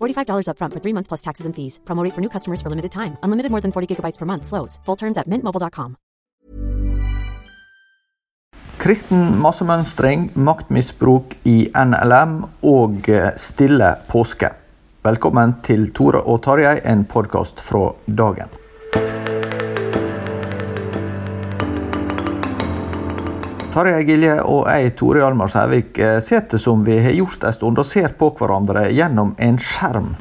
$45 upfront for three months plus taxes and fees. Promo rate for new customers for limited time. Unlimited more than 40 gigabytes per month. Slows. Full terms at mintmobile.com. Kristen massemønstring, maktmisbruk i NLM og stille påske. Velkommen til Tore og Tarjei, en podkast fra dagen. Tarjei Gilje og jeg, Tore Hjalmar Sævik, eh, sitter som vi har gjort en stund og ser på hverandre gjennom en skjerm.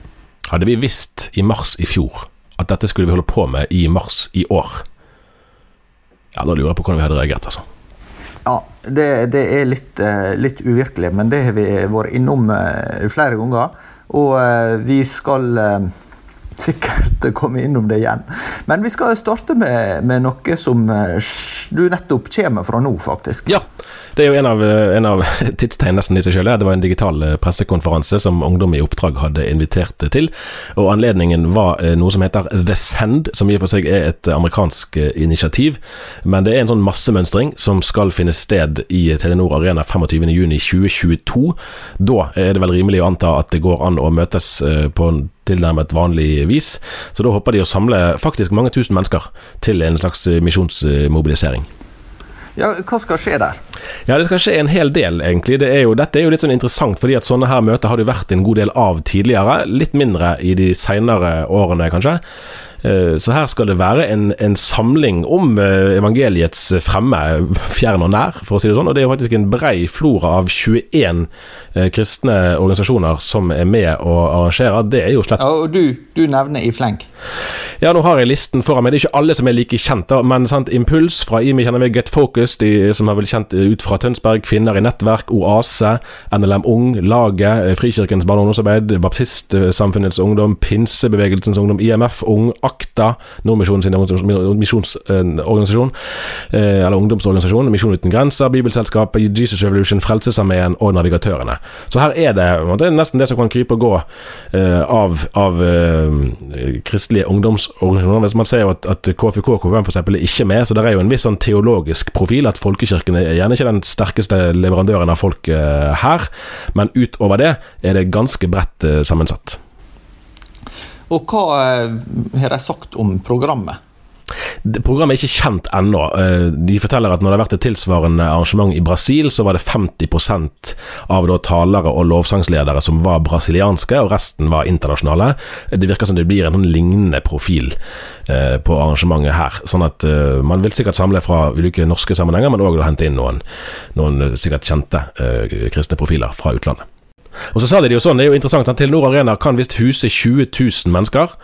Hadde vi visst i mars i fjor at dette skulle vi holde på med i mars i år, ja, da lurer jeg på hvordan vi hadde reagert, altså. Ja, det, det er litt, eh, litt uvirkelig, men det har vi vært innom eh, flere ganger. Og vi skal sikkert komme innom det igjen. Men vi skal starte med, med noe som eh, du nettopp kommer fra nå, faktisk. Ja, det er jo en av, en av tidstegnene i seg selv. Det var en digital eh, pressekonferanse som Ungdom i oppdrag hadde invitert til. Og anledningen var eh, noe som heter The Send, som i og for seg er et amerikansk eh, initiativ. Men det er en sånn massemønstring som skal finne sted i Telenor Arena 25.6.2022. Da er det vel rimelig å anta at det går an å møtes eh, på tilnærmet vanlig vis. Så da håper de å samle faktisk mange tusen mennesker til en slags eh, misjonsmobilisering. Ja, hva skal skje der? Ja, det skal skje en hel del, egentlig. Det er jo, dette er jo litt sånn interessant, fordi at sånne her møter har det vært en god del av tidligere. Litt mindre i de seinere årene, kanskje. Eh, Så her skal det være en, en samling om eh, evangeliets fremme, fjern og nær, for å si det sånn. Og det er jo faktisk en brei flora av 21 eh, kristne organisasjoner som er med og arrangerer. Det er jo slett Ja, og du, du nevner i flenk. ja, nå har jeg listen foran meg. Det er ikke alle som er like kjent, men sant, Impuls fra IMI kjenner vi, Get Focus, de som er vel kjent ut fra Tønsberg, Kvinner i nettverk, Oase, NLM Ung, Laget, Frikirkens barne- og ungdomsarbeid, Baptistsamfunnets ungdom, Pinsebevegelsens ungdom, IMF Ung, Akta, Nordmisjonen sin misjonsorganisasjon, eh, eller ungdomsorganisasjon, Misjon uten grenser, Bibelselskapet, Jesus Revolution, Frelsesarmeen og Navigatørene. Så her er det, det er nesten det som kan krype og gå eh, av, av eh, kristelige ungdomsorganisasjoner. Hvis man ser jo at, at KFUK og KFUM eksempel er ikke med, så det er jo en viss sånn teologisk profil. At folkekirken er gjerne ikke den sterkeste leverandøren av folk eh, her, men utover det er det ganske bredt eh, sammensatt. Og hva eh, har de sagt om programmet? Programmet er ikke kjent ennå. Eh, De forteller at når det har vært et tilsvarende arrangement i Brasil, så var det 50% av talere og lovsangsledere som var brasilianske, og resten var internasjonale. Det virker som det blir en sånn lignende profil eh, på arrangementet her. Sånn at man vil sikkert samle fra ulike norske sammenhenger, men òg hente inn noen, noen sikkert kjente kristne profiler fra utlandet. Og så sa de jo sånn, det er jo interessant at Telenor Arena kan visst huse 20 000 mennesker.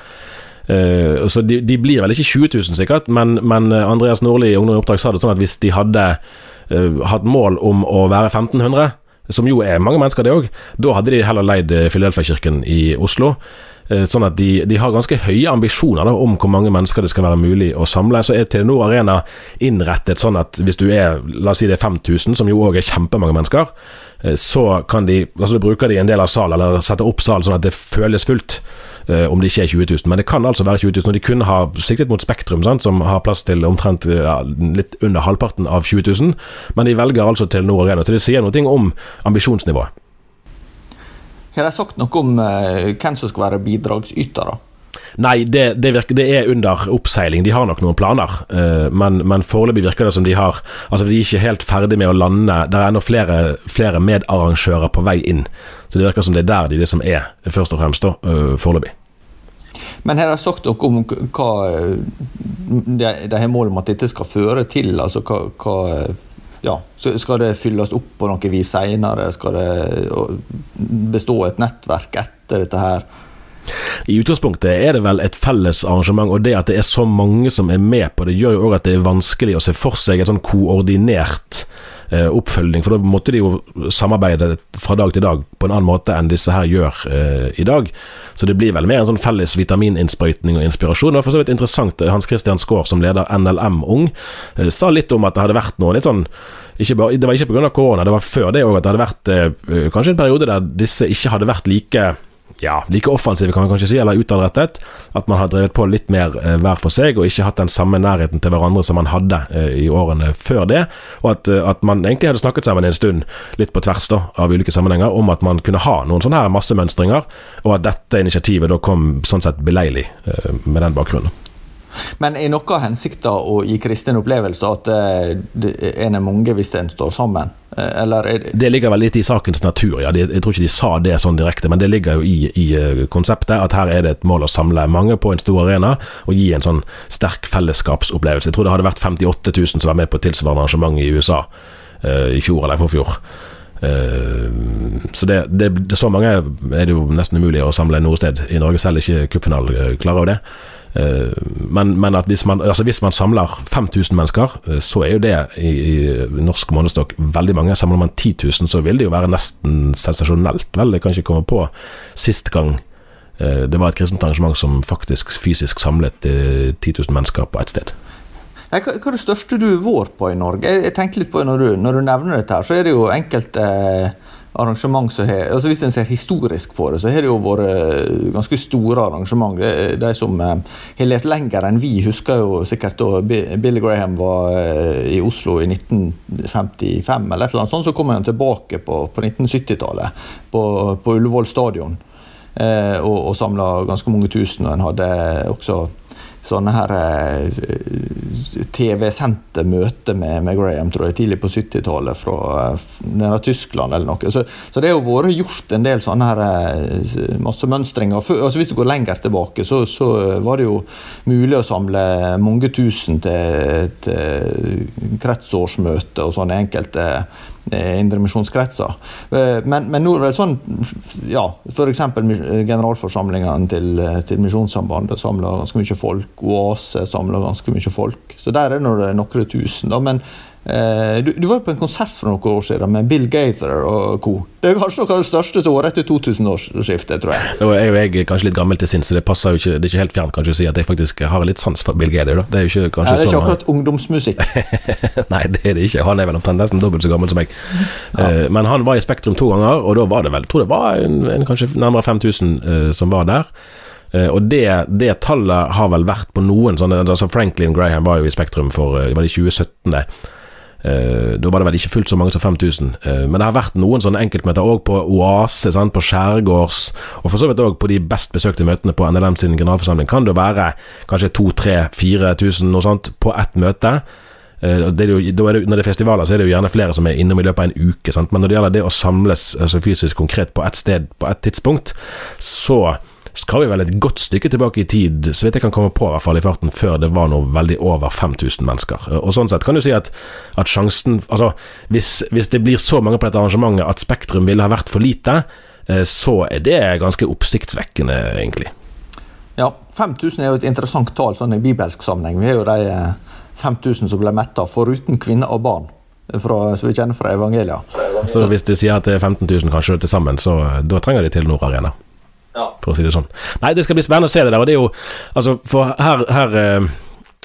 Uh, så de, de blir vel ikke 20 000 sikkert, men, men eh, Andreas Nordli i Ungdom i oppdrag sa det sånn at hvis de hadde uh, hatt mål om å være 1500, som jo er mange mennesker det òg, da hadde de heller leid Filadelfia-kirken i Oslo. Eh, sånn at de, de, har ganske høye ambisjoner da, om hvor mange mennesker det skal være mulig å samle. Så er Telenor Arena innrettet sånn at hvis du er, la oss si det er 5000, som jo òg er kjempemange mennesker, eh, så kan de, altså bruker de en del av salen, eller setter opp salen sånn at det føles fullt. Eh, om det ikke er 20 000, men det kan altså være 20 000. Og de kunne ha siktet mot Spektrum, sant, som har plass til omtrent ja, litt under halvparten av 20 000, men de velger altså Telenor Arena. Så det sier noe om ambisjonsnivået. Har de sagt noe om uh, hvem som skal være bidragsytere? Nei, det, det, virker, det, er under oppseiling. De har nok noen planer, uh, men, men foreløpig virker det som de har Altså, de er ikke helt ferdig med å lande. Det er ennå flere, flere medarrangører på vei inn. Så det virker som det er der de liksom er, først og fremst, da, uh, foreløpig. Men har de sagt noe om hva de, de har mål om at dette skal føre til? Altså hva, hva ja, Skal det fylles opp på noe vis seinere? Skal det bestå et nettverk etter dette her? I utgangspunktet er det vel et felles arrangement, og det at det er så mange som er med på det, gjør jo òg at det er vanskelig å se for seg et sånn koordinert oppfølging. For da måtte de jo samarbeide fra dag til dag på en annen måte enn disse her gjør eh, i dag. Så det blir vel mer en sånn felles vitamininnsprøytning og inspirasjon. Det var for så vidt interessant. Hans Christian Skaar, som leder NLM Ung, eh, sa litt om at det hadde vært noe litt sånn bare, det var ikke pga. korona, det var før det òg at det hadde vært eh, kanskje en periode der disse ikke hadde vært like ja, like offensive, kan man kanskje si, eller utadrettet. At man har drevet på litt mer eh, hver for seg, og ikke hatt den samme nærheten til hverandre som man hadde eh, i årene før det. Og at, eh, at, man egentlig hadde snakket sammen en stund, litt på tvers da, av ulike sammenhenger, om at man kunne ha noen sånne her massemønstringer, og at dette initiativet da kom sånn sett beleilig eh, med den bakgrunnen. Men er noe av hensikten å gi kristne en opplevelse at eh, en er mange hvis en står sammen? Eh, eller det... det ligger vel litt i sakens natur, ja. Jeg tror ikke de sa det sånn direkte, men det ligger jo i, i eh, konseptet at her er det et mål å samle mange på en stor arena og gi en sånn sterk fellesskapsopplevelse. Jeg tror det hadde vært 58 000 som var med på tilsvarende arrangement i USA uh, i fjor eller forfjor. Uh, så det, det, så mange er det jo nesten umulig å samle noe sted i Norge, selv ikke cupfinalen klarer jo det. Eh, men, men, at hvis man, altså hvis man samler 5000 mennesker, eh, så er jo det i, i norsk målestokk veldig mange. Samler man 10 000, så vil det jo være nesten sensasjonelt. Vel, jeg kan ikke komme på sist gang eh, det var et kristent arrangement som faktisk fysisk samlet 10 000 mennesker på ett sted. Hva, er det største du har vært på i Norge? Jeg tenkte litt på Når du, når du nevner dette, her, så er det jo enkelte eh, arrangement som har altså Hvis en ser historisk på det, så har det jo vært eh, ganske store arrangement. De, som eh, har levd lenger enn vi, husker jo sikkert da Billy Graham var eh, i Oslo i 1955, eller et eller annet sånt. Så kom han tilbake på, på 1970-tallet, på, på Ullevål stadion. Eh, og, og samla ganske mange tusen. Og en hadde også sånne her eh, TV-sendte møter med, med, Graham tror jeg, tidlig på 70-tallet fra, nede Tyskland eller noe. Så, så, det har jo vært gjort en del sånne her eh, For, Altså hvis du går lenger tilbake, så, så, var det jo mulig å samle mange tusen til, til kretsårsmøte og sånne enkelte Eh, indremisjonskretser. Eh, men, men, nå er det sånn ja, F.eks. generalforsamlingene til, eh, til Misjonssambandet samler ganske mye folk. Oase samler ganske mye folk. Så der er det noen tusen. Da. Men Eh, du, du, var jo på en konsert for noen år siden med Bill Gaither og co. Det er kanskje noe av det største som var etter 2000-årsskiftet, tror jeg. Nå er jo jeg kanskje litt gammel til sinns, så det passer jo ikke Det er ikke helt fjernt kanskje å si at jeg faktisk har litt sans for Bill Gaither. Da. Det er jo ikke kanskje Det er ikke akkurat ungdomsmusikk. Nei, det er det ikke. Han er vel omtrent nesten dobbelt så gammel som meg. Ja. Uh, men han var i Spektrum to ganger, og da var det vel tror det var en, en kanskje nærmere 5000 uh, eh, som var der. Uh, og det, det, tallet har vel vært på noen sånne altså Franklin Graham var jo i Spektrum for var det 2017. Uh, da var det vel ikke fullt så mange som 5000. Uh, eh, men det har vært noen sånne enkeltmøter òg på Oase, sant? på Skjærgårds, og for så vidt òg på de best besøkte møtene på NLM sin generalforsamling. Kan det være kanskje 2000-4000 noe sånt på ett møte. Det er jo, det, når det er festivaler, så er det jo gjerne flere som er innom i løpet av en uke. Sant? Men når det gjelder det å samles altså fysisk konkret på ett sted på ett tidspunkt, så skal vi vel et godt stykke tilbake i tid, så vidt jeg kan komme på i hvert fall i farten, før det var noe veldig over 5000 mennesker. Og sånn sett kan du si at, at sjansen Altså, hvis, hvis, det blir så mange på dette arrangementet at Spektrum ville ha vært for lite, eh, så er det ganske oppsiktsvekkende, egentlig. Ja, 5000 er jo et interessant tall sånn i bibelsk sammenheng. Vi er jo de 5000 eh, som ble metta, foruten kvinner og barn. Fra, som vi kjenner fra evangelia. Så hvis de sier at det er 15 000 kanskje til sammen, så da trenger de til Nord Arena? For å si det sånn. Nei, det skal bli spennende å se det der. Og det er jo Altså, for her, her eh,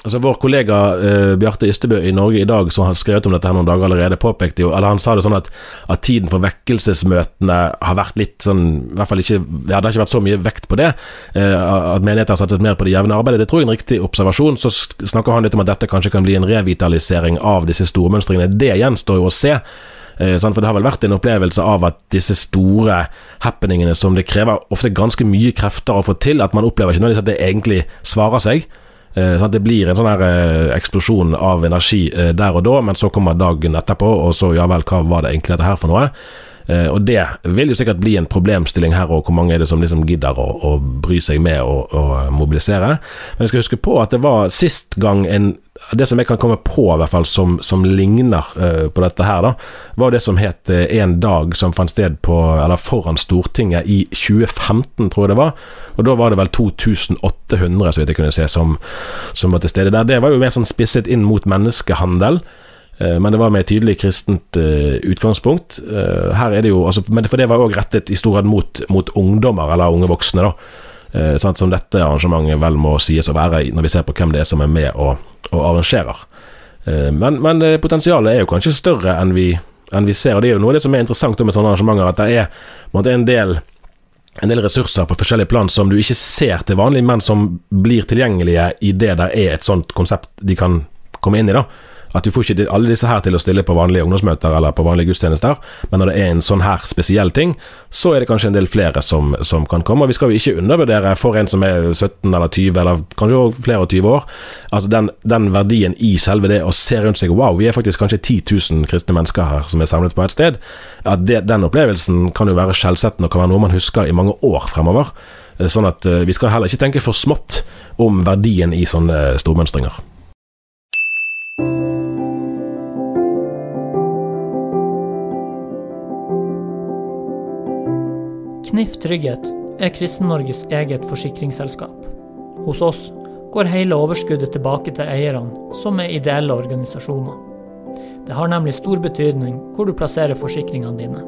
Altså Vår kollega eh, Bjarte Ystebø i Norge i dag, som har skrevet om dette her noen dager allerede, påpekte jo Eller han sa det sånn at, at tiden for vekkelsesmøtene har vært litt sånn I hvert fall ikke Ja, det har ikke vært så mye vekt på det. Eh, at menigheter har satset mer på det jevne arbeidet. Det tror jeg er en riktig observasjon. Så snakker han litt om at dette kanskje kan bli en revitalisering av disse stormønstringene. Det gjenstår jo å se. Eh, For det har vel vært en opplevelse av at disse store happeningene som det krever ofte ganske mye krefter å få til, at man opplever ikke nødvendigvis at det egentlig svarer seg. Eh, Sånn at det blir en sånn her eh, eksplosjon av energi der og da, men så kommer dagen etterpå, og så ja vel, hva var det egentlig dette her for noe? Eh, Og det vil jo sikkert bli en problemstilling her òg, hvor mange er det som liksom gidder å, å bry seg med å mobilisere. Men vi skal huske på at det var sist gang en Det som jeg kan komme på, i hvert fall, som, som ligner eh, på dette her, da, var det som het eh, En dag som fant sted på, eller foran Stortinget i 2015, tror jeg det var. Og da var det vel 2800, så vidt jeg kunne se, som, som var til stede der. Det var jo mer sånn spisset inn mot menneskehandel. Eh, Men det var med et tydelig kristent eh, utgangspunkt. Eh, her er det jo, altså, For det var òg rettet i stor grad mot, mot ungdommer, eller unge voksne. da Som dette arrangementet vel må sies å være, når vi ser på hvem det er som er med og, og arrangerer. Men, men potensialet er jo kanskje større enn vi, enn vi ser. og Det er jo noe av det som er interessant med sånne arrangementer, at det er en, en del en del ressurser på forskjellige plan som du ikke ser til vanlig, men som blir tilgjengelige i det der er et sånt konsept de kan komme inn i. da At du får ikke alle disse her til å stille på vanlige ungdomsmøter eller på vanlige gudstjenester, men når det er en sånn her spesiell ting, så er det kanskje en del flere som, som kan komme. Og vi skal jo ikke undervurdere for en som er 17 eller 20, eller kanskje flere og 20 år, altså den, den verdien i selve det å se rundt seg Wow, vi er faktisk kanskje 10 000 kristne mennesker her som er samlet på et sted. At det, Den opplevelsen kan jo være skjellsettende og kan være noe man husker i mange år fremover. Eh, Sånn at eh, vi skal heller ikke tenke for smått om verdien i sånne stormønstringer. Knif Trygghet er Kristen-Norges eget forsikringsselskap. Hos oss går hele overskuddet tilbake til eierne, som er ideelle organisasjoner. Det har nemlig stor betydning hvor du plasserer forsikringene dine.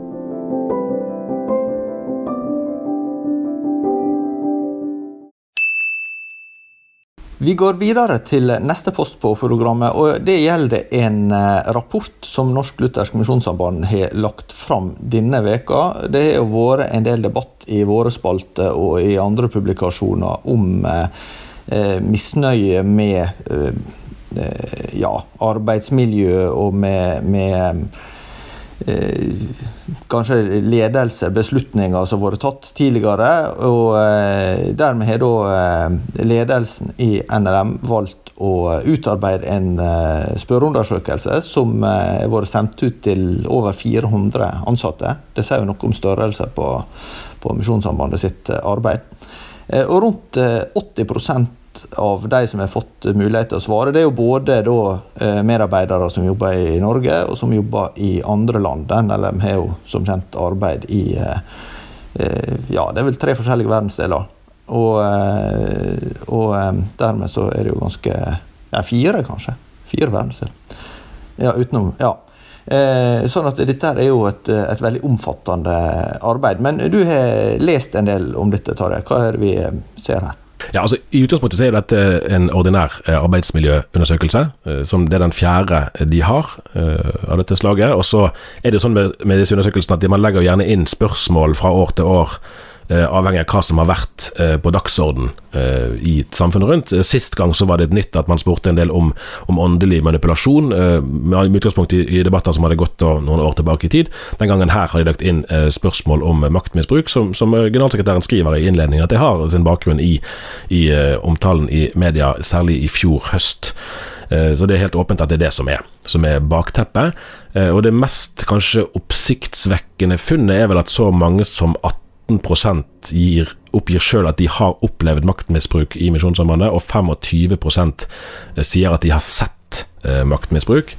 Vi går videre til neste post på programmet, og det gjelder en eh, rapport som Norsk Luthersk Misjonssamband har lagt fram denne veka. Det har vært en del debatt i våre spalter og i andre publikasjoner om eh, eh, misnøye med eh, eh, ja, arbeidsmiljø og med, med Eh, kanskje ledelse, beslutninger som har vært tatt tidligere. Og eh, dermed har da eh, ledelsen i NLM valgt å utarbeide en spørreundersøkelse som har vært sendt ut til over 400 ansatte. Det sier jo noe om størrelse på, på Misjonssambandet sitt arbeid. Og rundt 80 av de som har fått mulighet til å svare, det er jo både da eh, medarbeidere som jobber i Norge, og som jobber i andre land. NLM har jo som kjent arbeid i eh, eh, ja, det er vel tre forskjellige verdensdeler. Og, og dermed så er det jo ganske Ja, fire, kanskje. Fire verdensdeler. Ja, utenom Ja, Eh, sånn at dette her er jo et, et, veldig omfattende arbeid. Men du har lest en del om dette, Tarjei. Hva er det vi ser her? Ja, altså I utgangspunktet så er dette en ordinær eh, arbeidsmiljøundersøkelse. eh, som Det er den fjerde de har eh, av dette slaget. Og så er det sånn med disse undersøkelsene at man legger gjerne inn spørsmål fra år til år. Eh, Avhengig av hva som har vært eh, på dagsorden eh, i samfunnet rundt. Sist gang så var det et nytt at man spurte en del om, om åndelig manipulasjon, med utgangspunkt i, i debatter som hadde gått noen år tilbake i tid. Den gangen her har de lagt inn spørsmål om maktmisbruk, som, som generalsekretæren skriver i innledningen at det har sin bakgrunn i, i omtalen i media, særlig i fjor høst. Så det er helt åpent at det er det som er, som er bakteppet. Og det mest kanskje oppsiktsvekkende funnet er vel at så mange som 18 gir, oppgir sjøl at de har opplevd maktmisbruk i Misjonssambandet, og 25% sier at de har sett eh, maktmisbruk.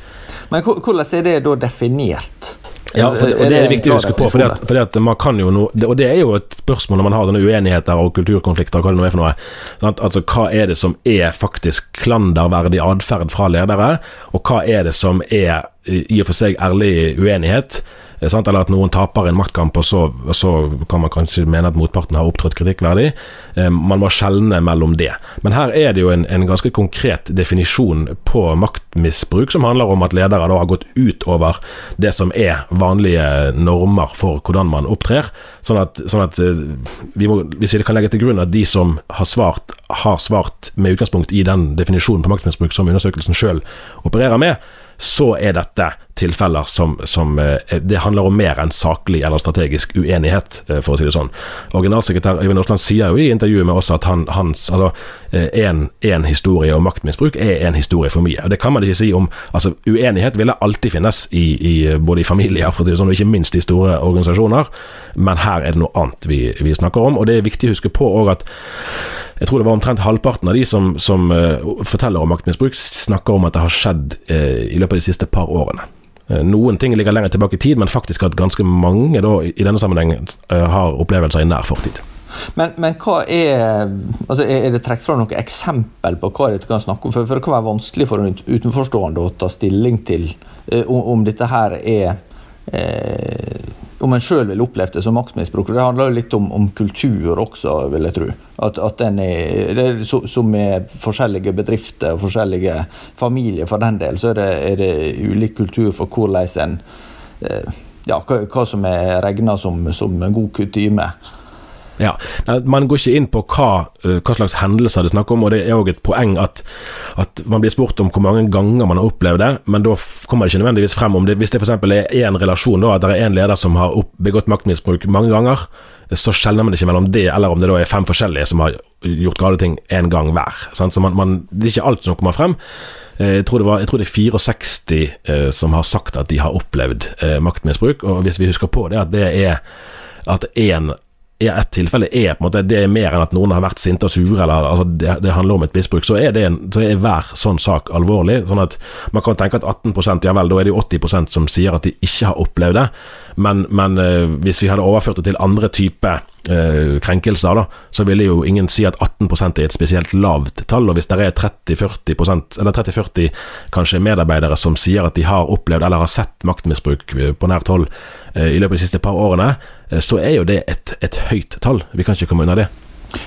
Men hvordan er det da definert? Ja, for, og det er det viktig å huske på, fordi at, fordi at man kan jo no, det, Og det er jo et spørsmål når man har sånne uenigheter og kulturkonflikter og hva det nå er for noe. Sant? Altså, hva er det som er faktisk klanderverdig atferd fra ledere, og hva er det som er i og for seg ærlig uenighet? Eh, sant? Eller at noen taper en maktkamp, og så, og så, kan man kanskje mene at motparten har opptrådt kritikkverdig. Eh, man må skjelne mellom det. Men her er det jo en, en, ganske konkret definisjon på maktmisbruk, som handler om at ledere da har gått utover det som er vanlige normer for hvordan man opptrer. Sånn at, sånn at eh, vi må, hvis vi kan legge til grunn at de som har svart, har svart med utgangspunkt i den definisjonen på maktmisbruk som undersøkelsen sjøl opererer med, så er dette tilfeller som, som, eh, Det handler om mer enn saklig eller strategisk uenighet, eh, for å si det sånn. Og Generalsekretær Øyvind Aasland sier jo i intervjuet med oss at han, hans altså, en, en, historie om maktmisbruk er en historie for mye. Og Det kan man ikke si om altså Uenighet vil alltid finnes i, i, både i familier for å si det sånn, og ikke minst i store organisasjoner, men her er det noe annet vi, vi snakker om. og Det er viktig å huske på òg at jeg tror det var omtrent halvparten av de som, som uh, forteller om maktmisbruk, snakker om at det har skjedd uh, i løpet av de siste par årene. Uh, noen ting ligger lenger tilbake i tid, men faktisk at ganske mange da, i denne sammenhengen har opplevelser i nær fortid. Men, men, hva er altså Er det trukket fram noe eksempel på hva dette kan snakke om? For, for Det kan være vanskelig for en utenforstående å ta stilling til om, om dette her er eh, om en sjøl vil oppleve det som maktmisbruk. Det handler jo litt om, om, kultur også, vil jeg tro. At, at den er, det er så, Som med forskjellige bedrifter og forskjellige familier, for den del, så er det, er det ulik kultur for hvordan en eh, ja, hva, hva, som er regna som, som god kutyme. Ja, Man går ikke inn på hva, eh, hva slags hendelser det er snakk om, og det er òg et poeng at, at, man blir spurt om hvor mange ganger man har opplevd det, men da kommer det ikke nødvendigvis frem om det. Hvis det f.eks. er en relasjon, da, at det er en leder som har begått maktmisbruk mange ganger, så skjelner man ikke mellom det, eller om det da er fem forskjellige som har gjort gale ting én gang hver. Sant? Så man, man, Det er ikke alt som kommer frem. Eh, jeg tror, var, jeg tror det er 64 eh, som har sagt at de har opplevd eh, maktmisbruk, og hvis vi husker på det at det er at én i ett tilfelle er på en måte det er mer enn at noen har vært sinte og sure, eller altså, det, det, handler om et misbruk, så er, det en, så er hver sånn sak alvorlig. sånn at Man kan tenke at 18% ja vel, da er det jo 80% som sier at de ikke har opplevd det. Men, men eh, hvis vi hadde overført det til andre typer eh, krenkelser, da, så ville jo ingen si at 18% er et spesielt lavt tall. Og hvis det er 30-40% eller 30-40 kanskje medarbeidere som sier at de har opplevd eller har sett maktmisbruk øh, på nært hold eh, i løpet av de siste par årene, Eh, så er jo det et, et høyt tall. Vi kan ikke komme unna det.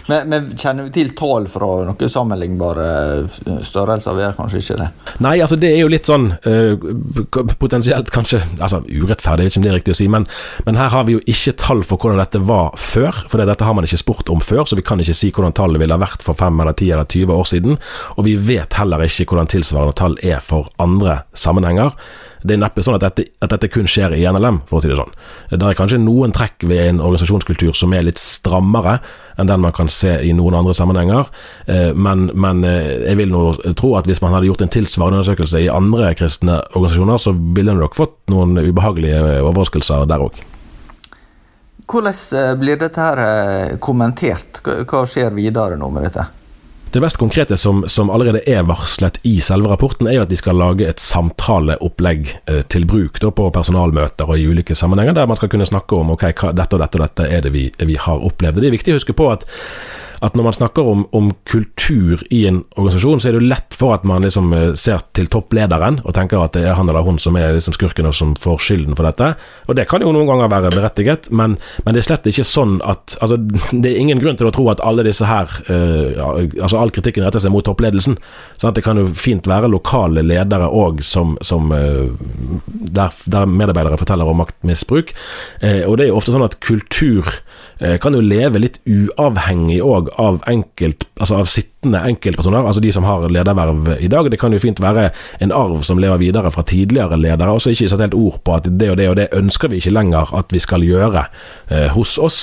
Men, men, Kjenner vi til tall fra noen sammenlignbare eh, størrelser? Vi er kanskje ikke det? Nei, altså det er jo litt sånn uh, potensielt kanskje altså urettferdig, vet ikke om det er riktig å si, men, men, her har vi jo ikke tall for hvordan dette var før. For dette har man ikke spurt om før, så vi kan ikke si hvordan tallet ville ha vært for 5 eller 10 eller 20 år siden. Og vi vet heller ikke hvordan tilsvarende tall er for andre sammenhenger det er neppe sånn at dette, at dette, kun skjer i NLM, for å si det sånn. Det er kanskje noen trekk ved en organisasjonskultur som er litt strammere enn den man kan se i noen andre sammenhenger, eh, men, men eh, jeg vil nå tro at hvis man hadde gjort en tilsvarende undersøkelse i andre kristne organisasjoner, så ville nok fått noen ubehagelige overraskelser der òg. Hvordan eh, blir dette her kommentert? Hva skjer videre nå med dette? Det mest konkrete som, som, allerede er varslet i selve rapporten, er jo at de skal lage et samtaleopplegg eh, til bruk da, på personalmøter og i ulike sammenhenger, der man skal kunne snakke om ok, hva, dette og dette og dette er det vi, vi har opplevd. Det er viktig å huske på at at når man snakker om, om, kultur i en organisasjon, så er det jo lett for at man liksom eh, ser til topplederen og tenker at det er han eller hun som er liksom skurken og som får skylden for dette. Og det kan jo noen ganger være berettiget, men, men det er slett ikke sånn at altså, Det er ingen grunn til å tro at alle disse her uh, Altså all kritikken retter seg mot toppledelsen. Sånn det kan jo fint være lokale ledere òg som, som uh, der, der, medarbeidere forteller om maktmisbruk. Uh, og det er jo ofte sånn at kultur kan jo leve litt uavhengig òg av, enkelt, altså av sittende enkeltpersoner, altså de som har lederverv i dag. Det kan jo fint være en arv som lever videre fra tidligere ledere, og så ikke satt helt ord på at det og det og det ønsker vi ikke lenger at vi skal gjøre eh, hos oss.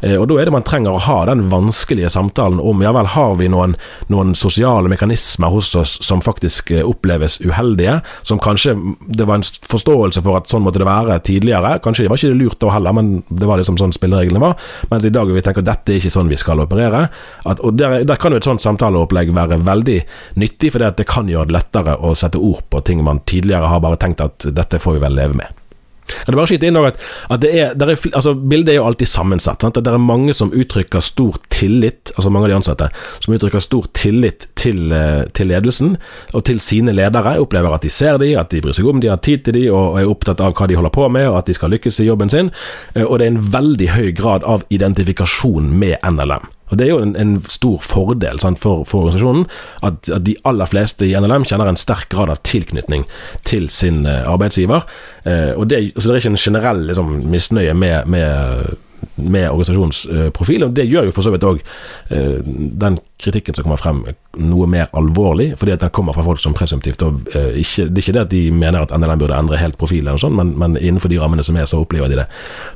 Eh, og Da er det man trenger å ha den vanskelige samtalen om ja vel, har vi noen, noen sosiale mekanismer hos oss som faktisk eh, oppleves uheldige, som kanskje det var en forståelse for at sånn måtte det være tidligere. Kanskje det var ikke lurt da heller, men det var liksom sånn spillereglene var. Mens i dag vil vi tenke at dette er ikke sånn vi skal operere. At, og der, der, kan jo et sånt samtaleopplegg være veldig nyttig, for det, kan gjøre det lettere å sette ord på ting man tidligere har bare tenkt at dette får vi vel leve med. Kan du bare skyte inn at, at det er, er, altså, Bildet er jo alltid sammensatt. Sant? Det er mange som uttrykker stor tillit, altså mange av de ansatte, som uttrykker stor tillit til, eh, til ledelsen og til sine ledere. Opplever at de ser dem, at de bryr seg om de har tid til dem og er opptatt av hva de holder på med, og at de skal lykkes i jobben sin. Eh, og det er en veldig høy grad av identifikasjon med NLM. Og Det er jo en, en stor fordel sant, for, for, organisasjonen at, at, de aller fleste i NLM kjenner en sterk grad av tilknytning til sin uh, arbeidsgiver. Eh, og det, så det er ikke en generell liksom, misnøye med, med med organisasjonens uh. Og det gjør jo for så vidt òg uh, den kritikken som kommer frem, noe mer alvorlig, fordi at den kommer fra folk som presumptivt og uh, ikke, Det er ikke det at de mener at NLM burde endre helt profil, eller sånt, men, men, innenfor de rammene som er, så opplever de det,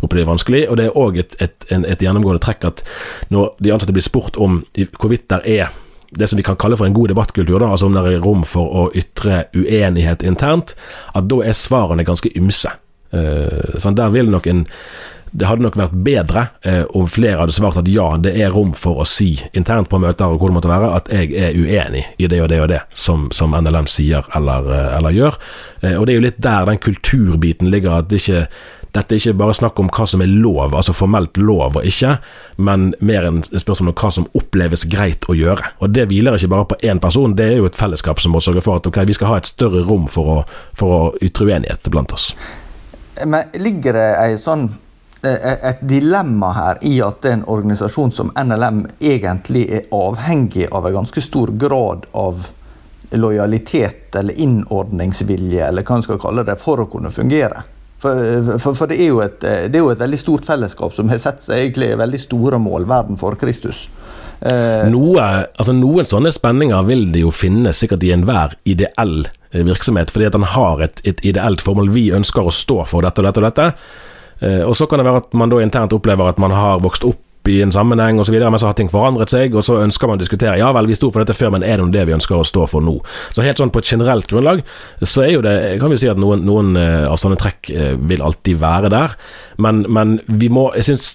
opplever det vanskelig. Og det er òg et, et, et, gjennomgående trekk at når de ansatte blir spurt om hvorvidt der er det som vi kan kalle for en god debattkultur, da, altså om det er rom for å ytre uenighet internt, at da er svarene ganske ymse. Uh, sånn, der vil nok en det hadde nok vært bedre eh, om flere hadde svart at ja, det er rom for å si internt på møter og hvor det måtte være, at jeg er uenig i det og det og det som, som NLM sier eller, eh, eller gjør. Eh, og det er jo litt der den kulturbiten ligger, at det ikke dette er ikke bare snakk om hva som er lov, altså formelt lov og ikke, men mer en spørsmål om hva som oppleves greit å gjøre. Og Det hviler ikke bare på én person, det er jo et fellesskap som må sørge for at okay, vi skal ha et større rom for å, for å ytre uenighet blant oss. Men ligger det ei sånn et dilemma her i at en organisasjon som NLM egentlig er avhengig av en ganske stor grad av lojalitet eller innordningsvilje, eller hva man skal kalle det, for å kunne fungere. For, for, for det, er et, det, er jo et, veldig stort fellesskap som har sett seg egentlig veldig store mål, verden for Kristus. Eh, Noe, altså noen sånne spenninger vil det jo finnes sikkert i enhver ideell virksomhet, fordi at den har et, et ideelt formål. Vi ønsker å stå for dette og dette og dette. Eh, og så kan det være at man da internt opplever at man har vokst opp i en sammenheng osv., men så har ting forandret seg, og så ønsker man å diskutere ja vel, vi sto for dette før, men er det det vi ønsker å stå for nå? Så helt sånn på et generelt grunnlag, så er jo det kan vi si at noen, noen eh, av sånne trekk eh, vil alltid være der, men, men vi må Jeg syns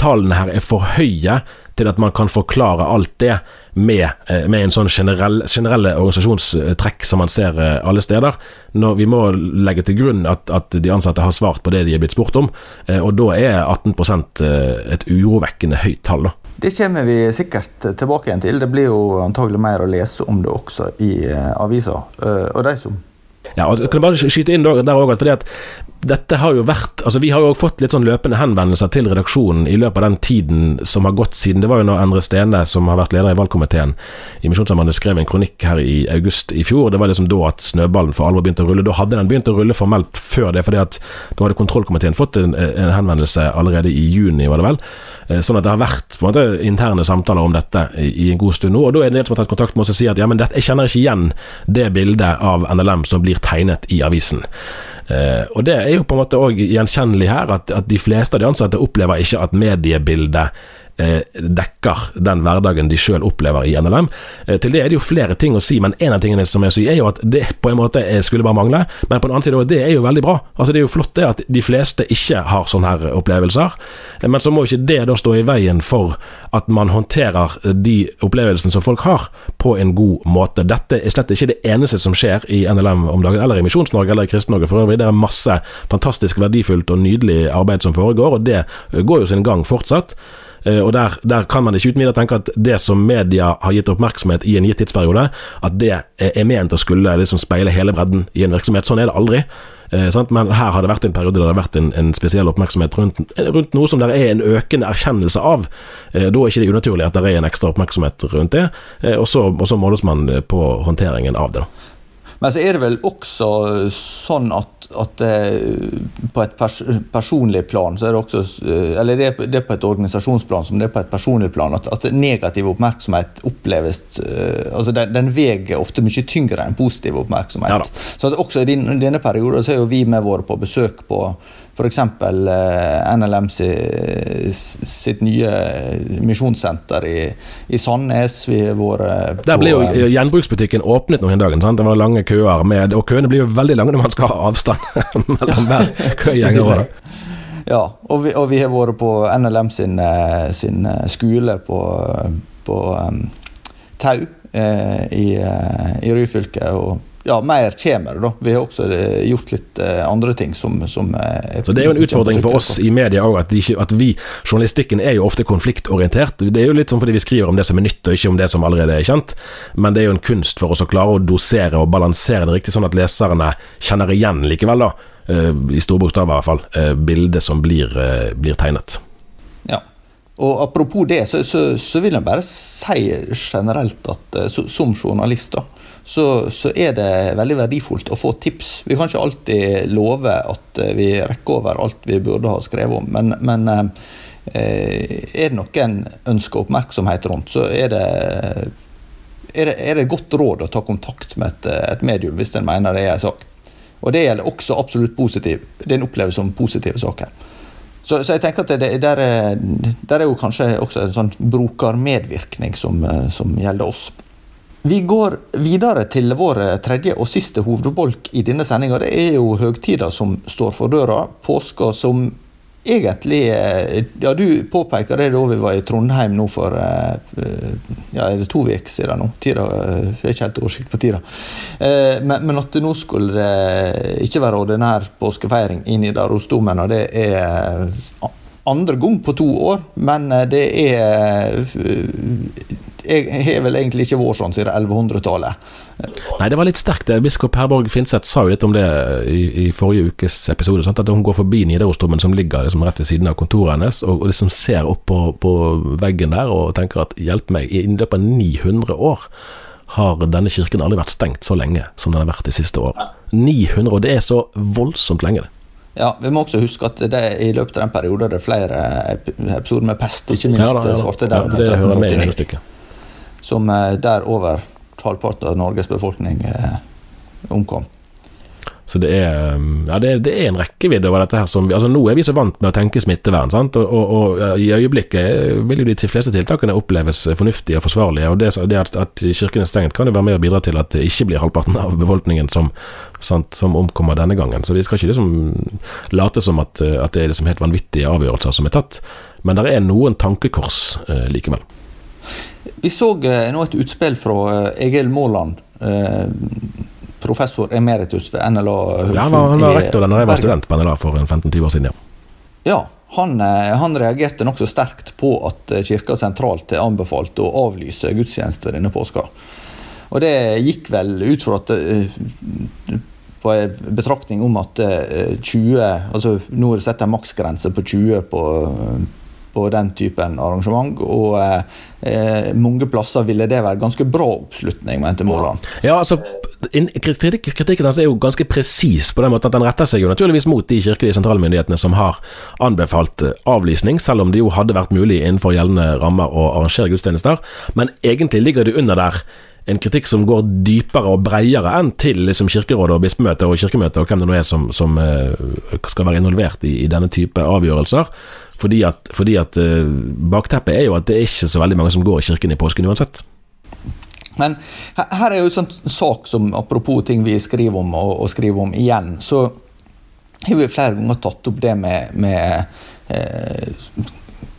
tallene her er for høye til at man kan forklare alt det med, eh, med en sånn generell, generelle organisasjonstrekk som man ser eh, alle steder. Når vi må legge til grunn at, at, de ansatte har svart på det de er blitt spurt om, eh, og da er 18 et urovekkende høyt tall. da. Det kommer vi sikkert tilbake igjen til. Det blir jo antagelig mer å lese om det også i avisa. Og de som ja, og kan jeg bare skyte inn der også, fordi at dette har jo vært Altså Vi har jo fått litt sånn løpende henvendelser til redaksjonen i løpet av den tiden som har gått siden Det var jo når Endre Stene, som har vært leder i valgkomiteen i Misjonssambandet, skrev en kronikk her i august i fjor. Det var liksom da at snøballen for alvor begynte å rulle. Da hadde den begynt å rulle formelt før det, fordi at da hadde kontrollkomiteen fått en, en henvendelse allerede i juni, var det vel. Eh, sånn at det har vært på en måte interne samtaler om dette i, i en god stund nå. Og da er det en del som har tatt kontakt med oss og sier at ja, men dette, jeg kjenner ikke igjen det bildet av NLM som blir tegnet i avisen. Uh, og Det er jo på en måte òg gjenkjennelig her, at, at, de fleste av de ansatte opplever ikke at mediebildet Eh, dekker den hverdagen de sjøl opplever i NLM. Eh, til det er det jo flere ting å si, men en av tingene som jeg sier er jo at det på en måte skulle bare mangle. Men på den annen side, det er jo veldig bra. Altså Det er jo flott det at de fleste ikke har sånne her opplevelser. Eh, men så må ikke det da stå i veien for at man håndterer de opplevelsene som folk har, på en god måte. Dette er slett ikke det eneste som skjer i NLM om dagen, eller i Misjons-Norge eller i Kristen-Norge for øvrig. Det er masse fantastisk verdifullt og nydelig arbeid som foregår, og det går jo sin gang fortsatt. Eh, og der, der, kan man ikke uten videre tenke at det som media har gitt oppmerksomhet i en gitt tidsperiode, at det er ment å skulle liksom speile hele bredden i en virksomhet. Sånn er det aldri. Eh, Men her har det vært en periode der det har vært en, en spesiell oppmerksomhet rundt, rundt, noe som det er en økende erkjennelse av. Eh, da er ikke det unaturlig at det er en ekstra oppmerksomhet rundt det, eh, og så, og så måles man på håndteringen av det. Men så er det vel også sånn at, at på et pers personlig plan så er det også eh, Eller det er, det på et organisasjonsplan som det er på et personlig plan, at, at negativ oppmerksomhet oppleves eh, altså den, den veier ofte mye tyngre enn positiv oppmerksomhet. Ja så også i denne perioden så er jo vi med våre på besøk på F.eks. Eh, NLM sitt nye misjonssenter i, i Sandnes. Vi har vært Der ble jo eh, gjenbruksbutikken åpnet noen dager. Det var lange køer, med, og køene blir jo veldig lange når man skal ha avstand mellom hver køgjenger. Ja, og vi, og vi, har vært på NLM sin, eh, sin skole på, på um, Tau eh, i, i Ryfylke. og ja, mer kommer det, da. Vi har også eh, gjort litt eh, andre ting som, som Så Det er jo en utfordring for oss i media òg, at, at, vi, journalistikken er jo ofte konfliktorientert. Det er jo litt sånn fordi vi skriver om det som er nytt, og ikke om det som allerede er kjent. Men det er jo en kunst for oss å klare å dosere og balansere det riktig, sånn at leserne kjenner igjen likevel, da, i store bokstaver i hvert fall, bildet som blir, blir tegnet. Ja. Og Apropos det, så, så, så, vil jeg bare si generelt at som journalist da, så, så, er det veldig verdifullt å få tips. Vi kan ikke alltid love at eh, vi rekker over alt vi burde ha skrevet om, men, men eh, er det noen en ønsker oppmerksomhet rundt, så er det, er det, er det godt råd å ta kontakt med et, et medium hvis en mener det er en sak. Og det gjelder også absolutt positiv. Det en opplever som positive saker. Så, så, jeg tenker at det, der, er, der, er jo kanskje også en sånn brukermedvirkning som, eh, som gjelder oss. Vi går videre til vår tredje og siste hovedbolk i denne sendinga. Det er jo høgtida som står for døra. Påska som egentlig eh, Ja, du påpeker det da vi var i Trondheim nå for eh, ja, er det to uker siden nå. Tida, eh, jeg har ikke helt oversikt på tida. Men, men, at nå skulle det ikke være ordinær påskefeiring i Nidarosdomen, og det er andre gang på to år, men det er jeg har vel egentlig ikke vært sånn siden 1100-tallet. Nei, det var litt sterkt. Biskop Herborg Finseth sa jo litt om det i, i forrige ukes episode. Sant? At hun går forbi Nidarosdomen som ligger liksom rett ved siden av kontoret hennes, og, og liksom ser opp på, på, veggen der og tenker at hjelp meg, i løpet av 900 år har denne kirken aldri vært stengt så lenge som den har vært de siste årene. 900, og det er så voldsomt lenge, det. Ja, Vi må også huske at det i løpet av den perioden er det flere episoder med pest, ikke minst ja, da, ja, da. svartedauden. Ja, det hører med i stykket. som eh, der over halvparten av Norges befolkning eh, omkom. Så det er, um, ja, det er, det er en rekkevidde over dette her som altså Nå er vi så vant med å tenke smittevern, sant? Og, og, og i øyeblikket vil jo de fleste tiltakene oppleves fornuftige og forsvarlige. Og det, det at, at, kirken er stengt, kan jo være med å bidra til at det ikke blir halvparten av befolkningen som, sant, som omkommer denne gangen. Så vi skal ikke liksom late som at, at det er liksom helt vanvittige avgjørelser som er tatt. Men det er noen tankekors eh, likevel. Vi så eh, nå et utspill fra eh, Egil Måland, eh, professor emeritus ved NLA. Ja, han var rektor da jeg var student på NLA for 15-20 år siden. ja. Ja, han, han, reagerte nokså sterkt på at Kirka sentralt er anbefalt å avlyse gudstjenester denne påska. Og det gikk vel ut fra at på en betraktning om at 20 altså Nå er det satt en maksgrense på 20 på på den typen arrangement. Og eh, mange plasser ville det være ganske bra oppslutning, mente Måland. Ja, altså, kritikken hans er jo ganske presis på den måten at den retter seg jo naturligvis mot de kirkelige sentralmyndighetene som har anbefalt eh, avlysning, selv om det jo hadde vært mulig innenfor gjeldende rammer å arrangere gudstjenester. Men egentlig ligger det under der en kritikk som går dypere og bredere enn til liksom, Kirkerådet og Bispemøtet og Kirkemøtet og hvem det nå er som, som uh, skal være involvert i, i, denne type avgjørelser. Fordi at, fordi at uh, bakteppet er jo at det er ikke så veldig mange som går i kirken i påsken uansett. Men her er jo en sånn sak som apropos ting vi skriver om og, og skriver om igjen, så har vi flere ganger tatt opp det med, med eh,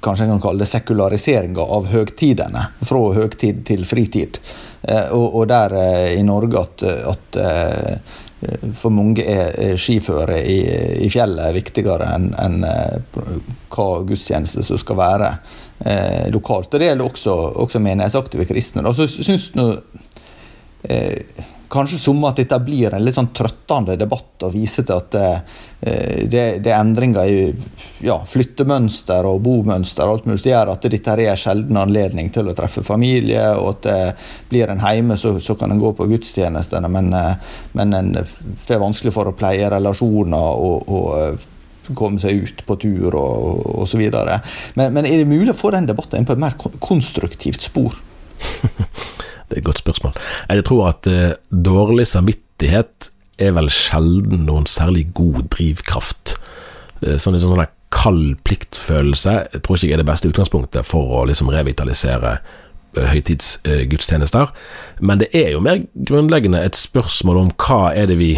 kanskje en kan kalle det sekulariseringa av høgtidene. Fra høgtid til fritid. Eh, og, og, der eh, i Norge at, at eh, for mange er skiføre i, i fjellet viktigere enn en, hva gudstjeneste som skal være eh, lokalt. Og Det gjelder også, også menighetsaktive kristne. Da. Så synes nå eh, kanskje som at dette blir en litt sånn trøttende debatt og viser til at eh, det, er endringer i ja, flyttemønster og bomønster og alt mulig som gjør at dette er en sjelden anledning til å treffe familie, og at det blir en hjemme, så, så kan en gå på gudstjenestene, men, eh, men en får vanskelig for å pleie relasjoner og, og eh, komme seg ut på tur og osv. Men, men er det mulig å få den debatten inn på et mer konstruktivt spor? Det er et godt spørsmål. Jeg tror at eh, dårlig samvittighet er vel sjelden noen særlig god drivkraft. Eh, sånn, en sånn kald pliktfølelse jeg tror ikke jeg er det beste utgangspunktet for å liksom revitalisere eh, høytidsgudstjenester. Men det er jo mer grunnleggende et spørsmål om hva er det vi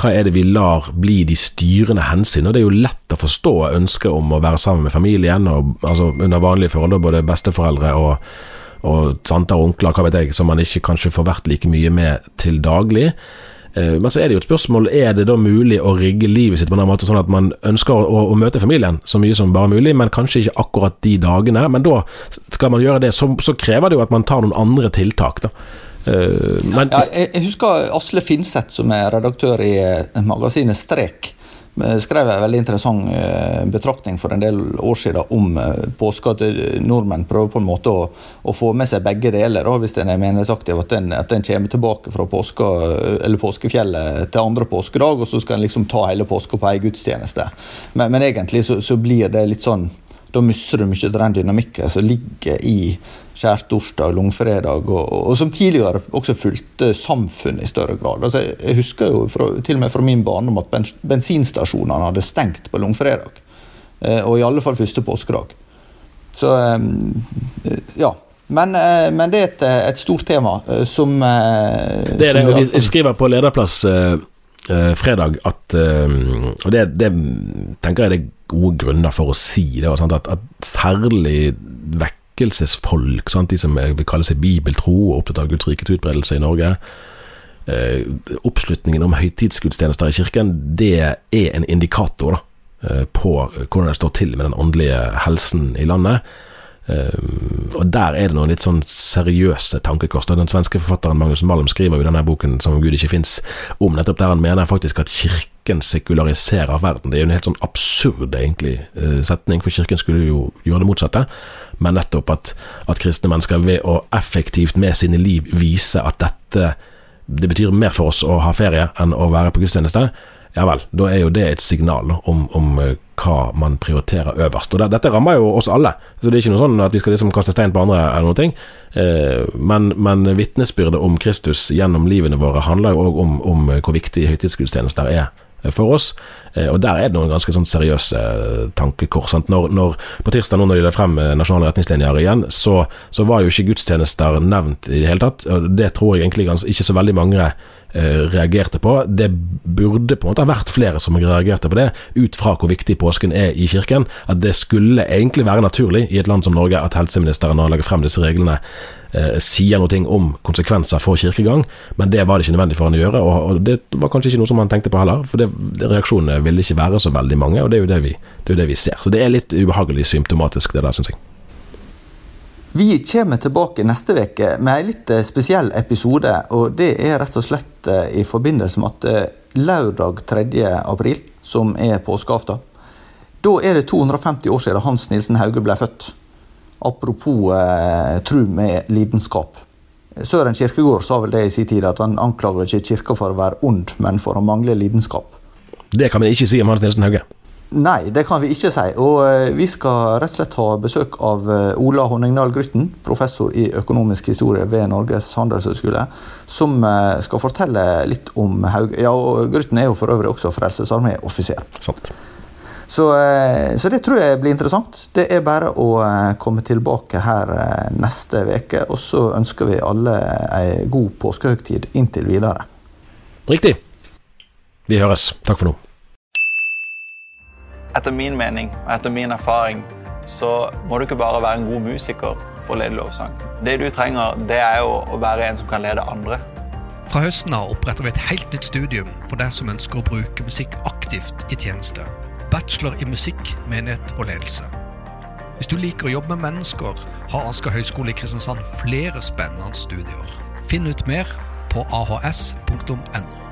hva er det vi lar bli de styrende hensyn? Og Det er jo lett å forstå ønsket om å være sammen med familien og, altså, under vanlige forhold, både besteforeldre og og tanter og onkler, hva vet jeg, som man ikke kanskje får vært like mye med til daglig. Eh, men så er det jo et spørsmål er det da mulig å rigge livet sitt på en måte sånn at man ønsker å, å, møte familien så mye som bare mulig, men kanskje ikke akkurat de dagene. Men da skal man gjøre det, så, så krever det jo at man tar noen andre tiltak. da. Uh, men, ja, jeg, husker Asle Finseth, som er redaktør i magasinet Strek skrev en veldig interessant eh, betraktning for en del år siden om eh, påske. At eh, nordmenn prøver på en måte å, å få med seg begge deler. Da, hvis en er meningsaktiv, at en, kommer tilbake fra påske, påskefjellet til andre påskedag, og så skal en liksom ta hele påska på ei gudstjeneste. Men, men egentlig så, så, blir det litt sånn Da mister du mye av den dynamikken som ligger i skjærtorsdag, langfredag, og, og, som tidligere også fulgte samfunnet i større grad. Altså, jeg husker jo fra, til og med fra min barndom at bens, bensinstasjonene hadde stengt på langfredag. Eh, og i alle fall første påskedag. Så eh, ja. Men, eh, men, det er et, et stort tema som Det er det, og de skriver på lederplass eh, fredag at Og det, det, tenker jeg det er gode grunner for å si det, at, at særlig vekkelsesfolk, sant? de som vil kalle seg bibeltro og opptatt av Guds rikets utbredelse i Norge. Eh, oppslutningen om høytidsgudstjenester i kirken, det er en indikator da, eh, på hvordan det står til med den åndelige helsen i landet. Uh, og Der er det noen litt sånn seriøse tankekors. Den svenske forfatteren Magnus Malm skriver jo denne boken 'Som om Gud ikke fins', om nettopp der han mener faktisk at kirken sekulariserer verden. Det er jo en helt sånn absurd egentlig uh, setning, for kirken skulle jo gjøre det motsatte men nettopp at, at, kristne mennesker ved å effektivt med sine liv vise at dette det betyr mer for oss å ha ferie enn å være på gudstjeneste, ja vel, da er jo det et signal om, om eh, hva man prioriterer øverst. Og det, Dette rammer jo oss alle, så det er ikke noe sånn at vi skal liksom kaste stein på andre eller noe. ting. Eh, men, men vitnesbyrdet om Kristus gjennom livene våre handler jo òg om, om hvor viktig høytidsgudstjenester er for oss. Eh, og Der er det noen ganske sånn seriøse eh, tankekors. Når, når, på tirsdag nå når de la frem eh, nasjonale retningslinjer igjen, så, så, var jo ikke gudstjenester nevnt i det hele tatt. og Det tror jeg egentlig ikke så veldig mange eh, reagerte på. Det burde på en måte ha vært flere som reagerte på det, ut fra hvor viktig påsken er i kirken. At det skulle egentlig være naturlig i et land som Norge at helseministeren når han legger frem disse reglene eh, sier noe om konsekvenser for kirkegang, men det var det ikke nødvendig for han å gjøre. Og, det var kanskje ikke noe som han tenkte på heller, for det, reaksjonene ville ikke være så veldig mange, og det er jo det vi, det er det vi ser. Så det er litt ubehagelig symptomatisk, det der, syns jeg. Vi kommer tilbake neste uke med en litt eh, spesiell episode. og Det er rett og slett eh, i forbindelse med at eh, lørdag 3. april, som er påskeaften, da er det 250 år siden Hans Nilsen Hauge ble født. Apropos eh, tru med lidenskap. Søren Kirkegård sa vel det i sin tid, at han anklager ikke Kirka for å være ond, men for å mangle lidenskap. Det kan man ikke si om Hans Nilsen Hauge. Nei, det kan vi ikke si. Og eh, vi skal rett og slett ha besøk av eh, Ola Honningdal Grutten, professor i økonomisk historie ved Norges handelshøyskole, som eh, skal fortelle litt om Haug... Ja, og Grutten er jo for øvrig også Frelsesarmé-offiser. Så, så, det tror jeg blir interessant. Det er bare å komme tilbake her neste uke. Og så ønsker vi alle ei god påskehøgtid inntil videre. Riktig. Vi høres. Takk for nå. Etter min mening og etter min erfaring så må du ikke bare være en god musiker for å lede lovsang. Det du trenger, det er jo å være en som kan lede andre. Fra høsten av oppretter vi et helt nytt studium for deg som ønsker å bruke musikk aktivt i tjeneste bachelor i musikk, menighet og ledelse. Hvis du liker å jobbe med mennesker, har Asker høgskole i Kristiansand flere spennende studier. Finn ut mer på ahs.no.